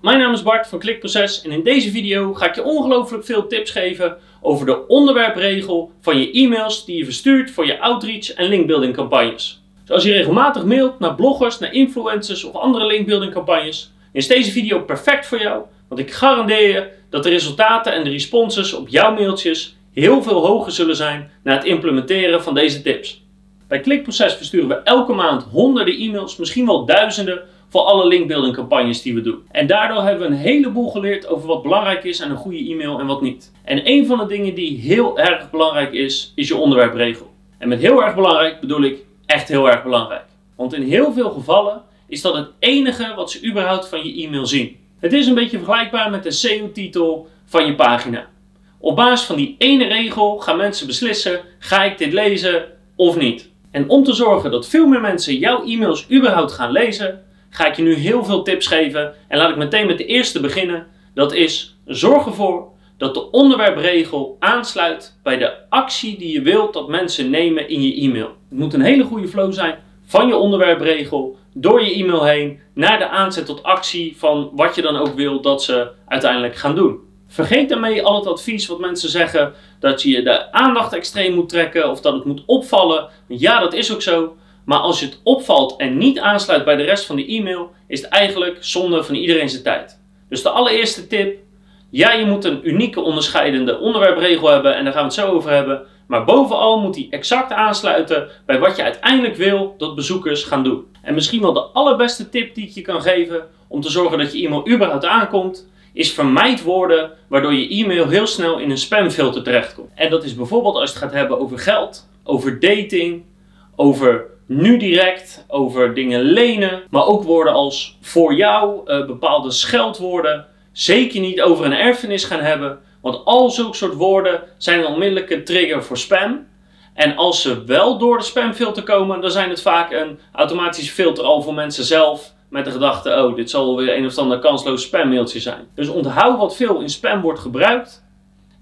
mijn naam is Bart van Klikproces en in deze video ga ik je ongelooflijk veel tips geven over de onderwerpregel van je e-mails die je verstuurt voor je outreach en linkbuilding campagnes. Dus als je regelmatig mailt naar bloggers, naar influencers of andere linkbuilding campagnes, is deze video perfect voor jou, want ik garandeer je dat de resultaten en de responses op jouw mailtjes heel veel hoger zullen zijn na het implementeren van deze tips. Bij Klikproces versturen we elke maand honderden e-mails, misschien wel duizenden, voor alle linkbuilding campagnes die we doen. En daardoor hebben we een heleboel geleerd over wat belangrijk is aan een goede e-mail en wat niet. En een van de dingen die heel erg belangrijk is, is je onderwerpregel. En met heel erg belangrijk bedoel ik echt heel erg belangrijk. Want in heel veel gevallen is dat het enige wat ze überhaupt van je e-mail zien. Het is een beetje vergelijkbaar met de SEO-titel van je pagina. Op basis van die ene regel gaan mensen beslissen: ga ik dit lezen of niet? En om te zorgen dat veel meer mensen jouw e-mails überhaupt gaan lezen, ga ik je nu heel veel tips geven. En laat ik meteen met de eerste beginnen. Dat is zorg ervoor dat de onderwerpregel aansluit bij de actie die je wilt dat mensen nemen in je e-mail. Het moet een hele goede flow zijn van je onderwerpregel door je e-mail heen naar de aanzet tot actie van wat je dan ook wil dat ze uiteindelijk gaan doen. Vergeet daarmee al het advies wat mensen zeggen dat je de aandacht extreem moet trekken of dat het moet opvallen. Ja, dat is ook zo. Maar als je het opvalt en niet aansluit bij de rest van de e-mail, is het eigenlijk zonde van iedereen zijn tijd. Dus de allereerste tip: ja, je moet een unieke onderscheidende onderwerpregel hebben en daar gaan we het zo over hebben. Maar bovenal moet die exact aansluiten bij wat je uiteindelijk wil dat bezoekers gaan doen. En misschien wel de allerbeste tip die ik je kan geven om te zorgen dat je e-mail überhaupt aankomt, is vermijd woorden waardoor je e-mail heel snel in een spamfilter terechtkomt. En dat is bijvoorbeeld als het gaat hebben over geld, over dating, over nu direct, over dingen lenen, maar ook woorden als voor jou, uh, bepaalde scheldwoorden. Zeker niet over een erfenis gaan hebben, want al zulke soort woorden zijn een onmiddellijke trigger voor spam. En als ze wel door de spamfilter komen, dan zijn het vaak een automatische filter al voor mensen zelf met de gedachte, oh, dit zal weer een of ander kansloos spammailtje zijn. Dus onthoud wat veel in spam wordt gebruikt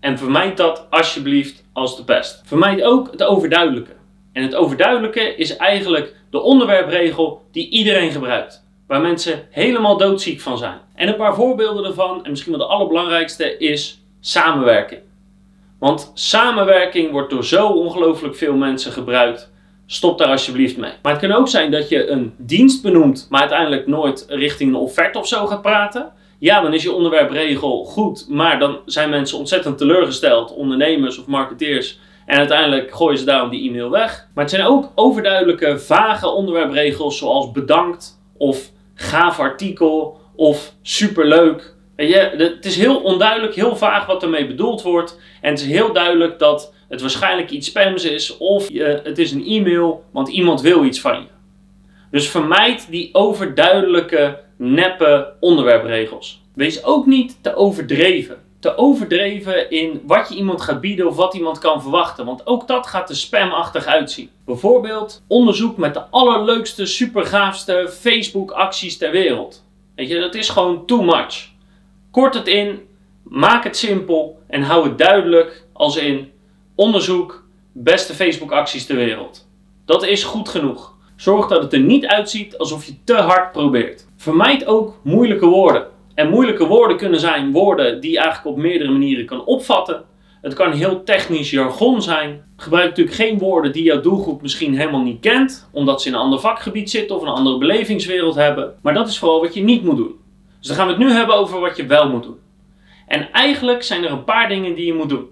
en vermijd dat alsjeblieft als de pest. Vermijd ook het overduidelijke. En het overduidelijke is eigenlijk de onderwerpregel die iedereen gebruikt. Waar mensen helemaal doodziek van zijn. En een paar voorbeelden daarvan, en misschien wel de allerbelangrijkste, is samenwerking. Want samenwerking wordt door zo ongelooflijk veel mensen gebruikt Stop daar alsjeblieft mee. Maar het kan ook zijn dat je een dienst benoemt, maar uiteindelijk nooit richting een offerte of zo gaat praten. Ja, dan is je onderwerpregel goed, maar dan zijn mensen ontzettend teleurgesteld, ondernemers of marketeers. En uiteindelijk gooien ze daarom die e-mail weg. Maar het zijn ook overduidelijke, vage onderwerpregels zoals bedankt of gaaf artikel of superleuk. Je, het is heel onduidelijk, heel vaag wat ermee bedoeld wordt. En het is heel duidelijk dat het waarschijnlijk iets spams is of je, het is een e-mail, want iemand wil iets van je. Dus vermijd die overduidelijke, neppe onderwerpregels. Wees ook niet te overdreven. Te overdreven in wat je iemand gaat bieden of wat iemand kan verwachten, want ook dat gaat er spamachtig uitzien. Bijvoorbeeld onderzoek met de allerleukste, supergaafste Facebook-acties ter wereld. Weet je, dat is gewoon too much. Kort het in, maak het simpel en hou het duidelijk als in onderzoek, beste Facebook-acties ter wereld. Dat is goed genoeg. Zorg dat het er niet uitziet alsof je te hard probeert. Vermijd ook moeilijke woorden. En moeilijke woorden kunnen zijn woorden die je eigenlijk op meerdere manieren kan opvatten. Het kan heel technisch jargon zijn. Gebruik natuurlijk geen woorden die jouw doelgroep misschien helemaal niet kent, omdat ze in een ander vakgebied zitten of een andere belevingswereld hebben. Maar dat is vooral wat je niet moet doen. Dus dan gaan we het nu hebben over wat je wel moet doen. En eigenlijk zijn er een paar dingen die je moet doen.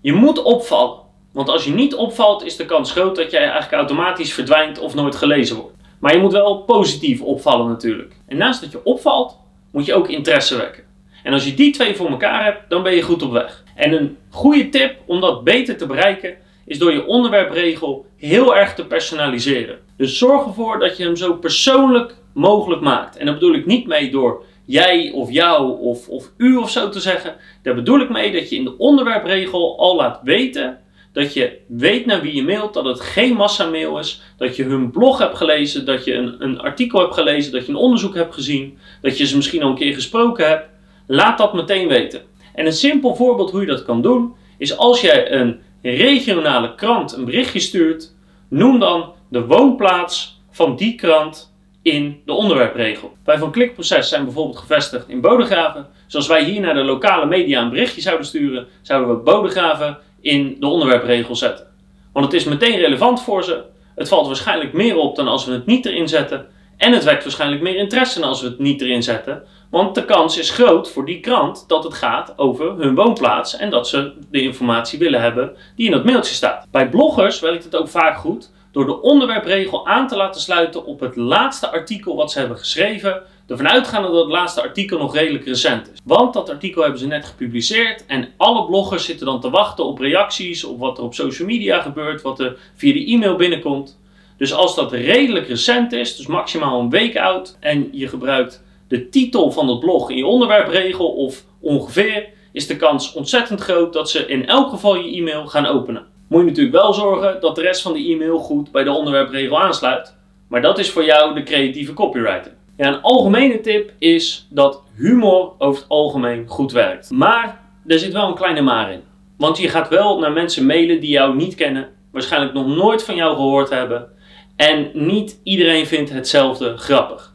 Je moet opvallen. Want als je niet opvalt, is de kans groot dat jij eigenlijk automatisch verdwijnt of nooit gelezen wordt. Maar je moet wel positief opvallen natuurlijk. En naast dat je opvalt, moet je ook interesse wekken. En als je die twee voor elkaar hebt, dan ben je goed op weg. En een goede tip om dat beter te bereiken, is door je onderwerpregel heel erg te personaliseren. Dus zorg ervoor dat je hem zo persoonlijk mogelijk maakt. En daar bedoel ik niet mee door jij of jou of, of u of zo te zeggen. Daar bedoel ik mee dat je in de onderwerpregel al laat weten dat je weet naar wie je mailt, dat het geen massamail is, dat je hun blog hebt gelezen, dat je een, een artikel hebt gelezen, dat je een onderzoek hebt gezien, dat je ze misschien al een keer gesproken hebt. Laat dat meteen weten. En een simpel voorbeeld hoe je dat kan doen, is als jij een regionale krant een berichtje stuurt, noem dan de woonplaats van die krant in de onderwerpregel. Wij van Klikproces zijn bijvoorbeeld gevestigd in Bodegraven. Zoals wij hier naar de lokale media een berichtje zouden sturen, zouden we Bodegraven in de onderwerpregel zetten. Want het is meteen relevant voor ze. Het valt waarschijnlijk meer op dan als we het niet erin zetten. En het wekt waarschijnlijk meer interesse dan als we het niet erin zetten. Want de kans is groot voor die krant dat het gaat over hun woonplaats en dat ze de informatie willen hebben die in dat mailtje staat. Bij bloggers werkt het ook vaak goed door de onderwerpregel aan te laten sluiten op het laatste artikel wat ze hebben geschreven, ervan uitgaande dat het laatste artikel nog redelijk recent is. Want dat artikel hebben ze net gepubliceerd en alle bloggers zitten dan te wachten op reacties, op wat er op social media gebeurt, wat er via de e-mail binnenkomt. Dus als dat redelijk recent is, dus maximaal een week oud, en je gebruikt de titel van het blog in je onderwerpregel of ongeveer, is de kans ontzettend groot dat ze in elk geval je e-mail gaan openen moet je natuurlijk wel zorgen dat de rest van de e-mail goed bij de onderwerpregel aansluit. Maar dat is voor jou de creatieve copywriter. Een algemene tip is dat humor over het algemeen goed werkt. Maar er zit wel een kleine maar in. Want je gaat wel naar mensen mailen die jou niet kennen, waarschijnlijk nog nooit van jou gehoord hebben. En niet iedereen vindt hetzelfde grappig.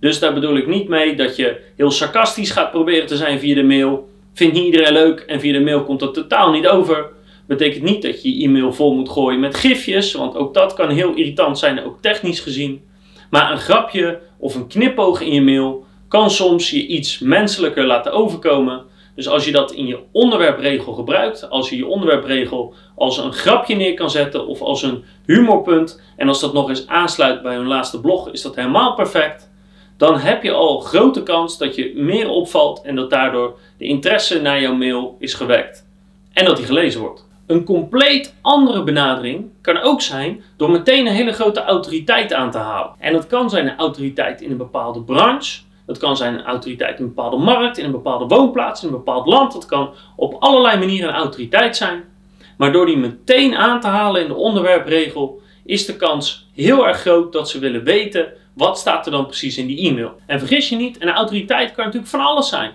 Dus daar bedoel ik niet mee dat je heel sarcastisch gaat proberen te zijn via de mail. Vindt niet iedereen leuk en via de mail komt dat totaal niet over. Betekent niet dat je je e-mail vol moet gooien met gifjes, want ook dat kan heel irritant zijn, ook technisch gezien. Maar een grapje of een knipoog in je mail kan soms je iets menselijker laten overkomen. Dus als je dat in je onderwerpregel gebruikt, als je je onderwerpregel als een grapje neer kan zetten of als een humorpunt, en als dat nog eens aansluit bij hun laatste blog, is dat helemaal perfect. Dan heb je al grote kans dat je meer opvalt en dat daardoor de interesse naar jouw mail is gewekt. En dat die gelezen wordt. Een compleet andere benadering kan ook zijn door meteen een hele grote autoriteit aan te halen. En dat kan zijn een autoriteit in een bepaalde branche. Dat kan zijn een autoriteit in een bepaalde markt, in een bepaalde woonplaats, in een bepaald land. Dat kan op allerlei manieren een autoriteit zijn. Maar door die meteen aan te halen in de onderwerpregel is de kans heel erg groot dat ze willen weten wat staat er dan precies in die e-mail. En vergis je niet, een autoriteit kan natuurlijk van alles zijn.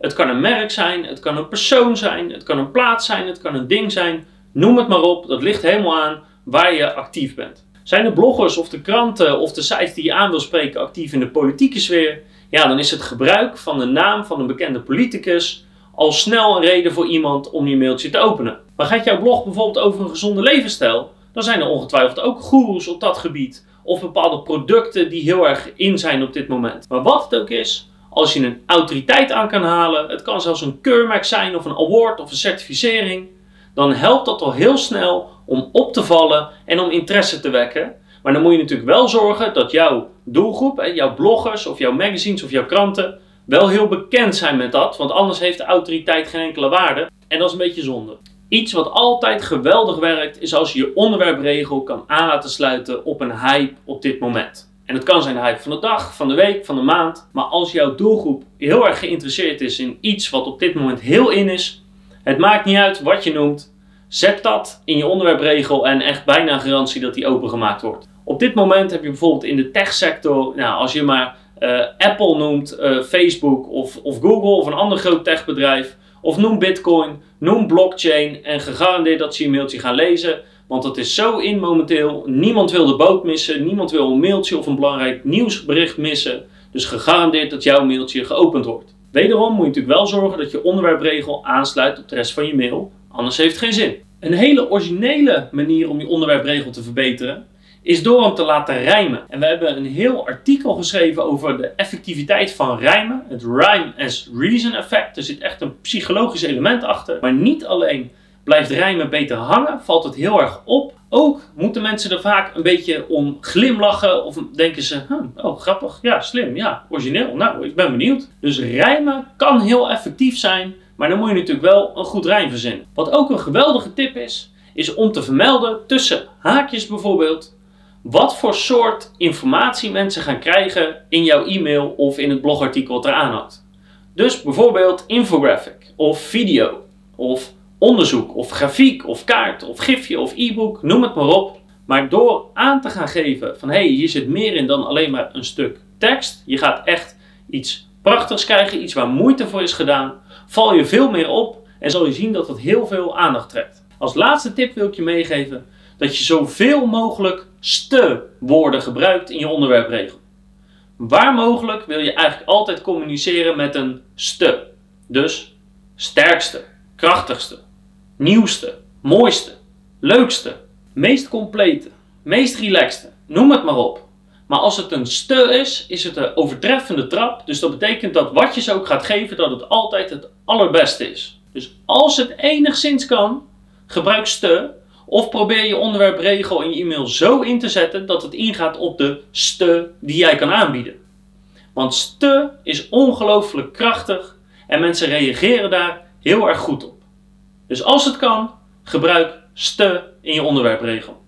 Het kan een merk zijn, het kan een persoon zijn, het kan een plaats zijn, het kan een ding zijn. Noem het maar op, dat ligt helemaal aan waar je actief bent. Zijn de bloggers of de kranten of de sites die je aan wil spreken actief in de politieke sfeer? Ja, dan is het gebruik van de naam van een bekende politicus al snel een reden voor iemand om je mailtje te openen. Maar gaat jouw blog bijvoorbeeld over een gezonde levensstijl? Dan zijn er ongetwijfeld ook goeroes op dat gebied. Of bepaalde producten die heel erg in zijn op dit moment. Maar wat het ook is, als je een autoriteit aan kan halen, het kan zelfs een keurmerk zijn of een award of een certificering, dan helpt dat al heel snel om op te vallen en om interesse te wekken. Maar dan moet je natuurlijk wel zorgen dat jouw doelgroep, jouw bloggers of jouw magazines of jouw kranten, wel heel bekend zijn met dat, want anders heeft de autoriteit geen enkele waarde. En dat is een beetje zonde. Iets wat altijd geweldig werkt, is als je je onderwerpregel kan aan laten sluiten op een hype op dit moment. En het kan zijn de hype van de dag, van de week, van de maand. Maar als jouw doelgroep heel erg geïnteresseerd is in iets wat op dit moment heel in is, het maakt niet uit wat je noemt. Zet dat in je onderwerpregel en echt bijna garantie dat die opengemaakt wordt. Op dit moment heb je bijvoorbeeld in de techsector, nou, als je maar uh, Apple noemt, uh, Facebook of, of Google of een ander groot techbedrijf, of noem Bitcoin, noem blockchain en gegarandeerd dat ze je mailtje gaan lezen. Want dat is zo in momenteel. Niemand wil de boot missen. Niemand wil een mailtje of een belangrijk nieuwsbericht missen. Dus gegarandeerd dat jouw mailtje geopend wordt. Wederom moet je natuurlijk wel zorgen dat je onderwerpregel aansluit op de rest van je mail. Anders heeft het geen zin. Een hele originele manier om je onderwerpregel te verbeteren is door hem te laten rijmen. En we hebben een heel artikel geschreven over de effectiviteit van rijmen. Het rhyme as reason effect. Er zit echt een psychologisch element achter. Maar niet alleen Blijft rijmen beter hangen? Valt het heel erg op? Ook moeten mensen er vaak een beetje om glimlachen of denken ze, oh grappig, ja slim, ja origineel, nou ik ben benieuwd. Dus rijmen kan heel effectief zijn, maar dan moet je natuurlijk wel een goed rijm verzinnen. Wat ook een geweldige tip is, is om te vermelden tussen haakjes bijvoorbeeld wat voor soort informatie mensen gaan krijgen in jouw e-mail of in het blogartikel wat eraan hangt. Dus bijvoorbeeld infographic of video of onderzoek of grafiek of kaart of gifje of e-book, noem het maar op. Maar door aan te gaan geven van hé, hey, hier zit meer in dan alleen maar een stuk tekst. Je gaat echt iets prachtigs krijgen, iets waar moeite voor is gedaan. Val je veel meer op en zal je zien dat het heel veel aandacht trekt. Als laatste tip wil ik je meegeven dat je zoveel mogelijk ste woorden gebruikt in je onderwerpregel. Waar mogelijk wil je eigenlijk altijd communiceren met een ste. Dus sterkste, krachtigste, nieuwste, mooiste, leukste, meest complete, meest relaxte. Noem het maar op. Maar als het een ste is, is het een overtreffende trap. Dus dat betekent dat wat je ze ook gaat geven, dat het altijd het allerbeste is. Dus als het enigszins kan, gebruik ste. Of probeer je onderwerpregel in je e-mail zo in te zetten dat het ingaat op de ste die jij kan aanbieden. Want ste is ongelooflijk krachtig en mensen reageren daar heel erg goed op. Dus als het kan, gebruik ste in je onderwerpregel.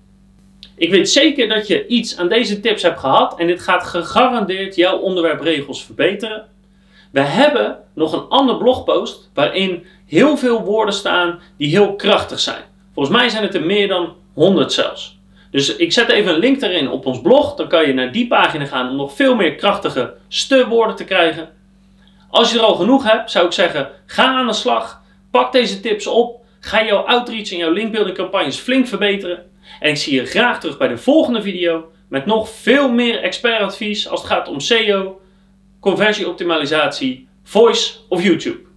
Ik weet zeker dat je iets aan deze tips hebt gehad en dit gaat gegarandeerd jouw onderwerpregels verbeteren. We hebben nog een andere blogpost waarin heel veel woorden staan die heel krachtig zijn. Volgens mij zijn het er meer dan 100 zelfs. Dus ik zet even een link erin op ons blog. Dan kan je naar die pagina gaan om nog veel meer krachtige steunwoorden te krijgen. Als je er al genoeg hebt, zou ik zeggen: ga aan de slag. Pak deze tips op. Ga jouw outreach en jouw linkbuilding campagnes flink verbeteren. En ik zie je graag terug bij de volgende video met nog veel meer expertadvies als het gaat om SEO, conversieoptimalisatie, voice of YouTube.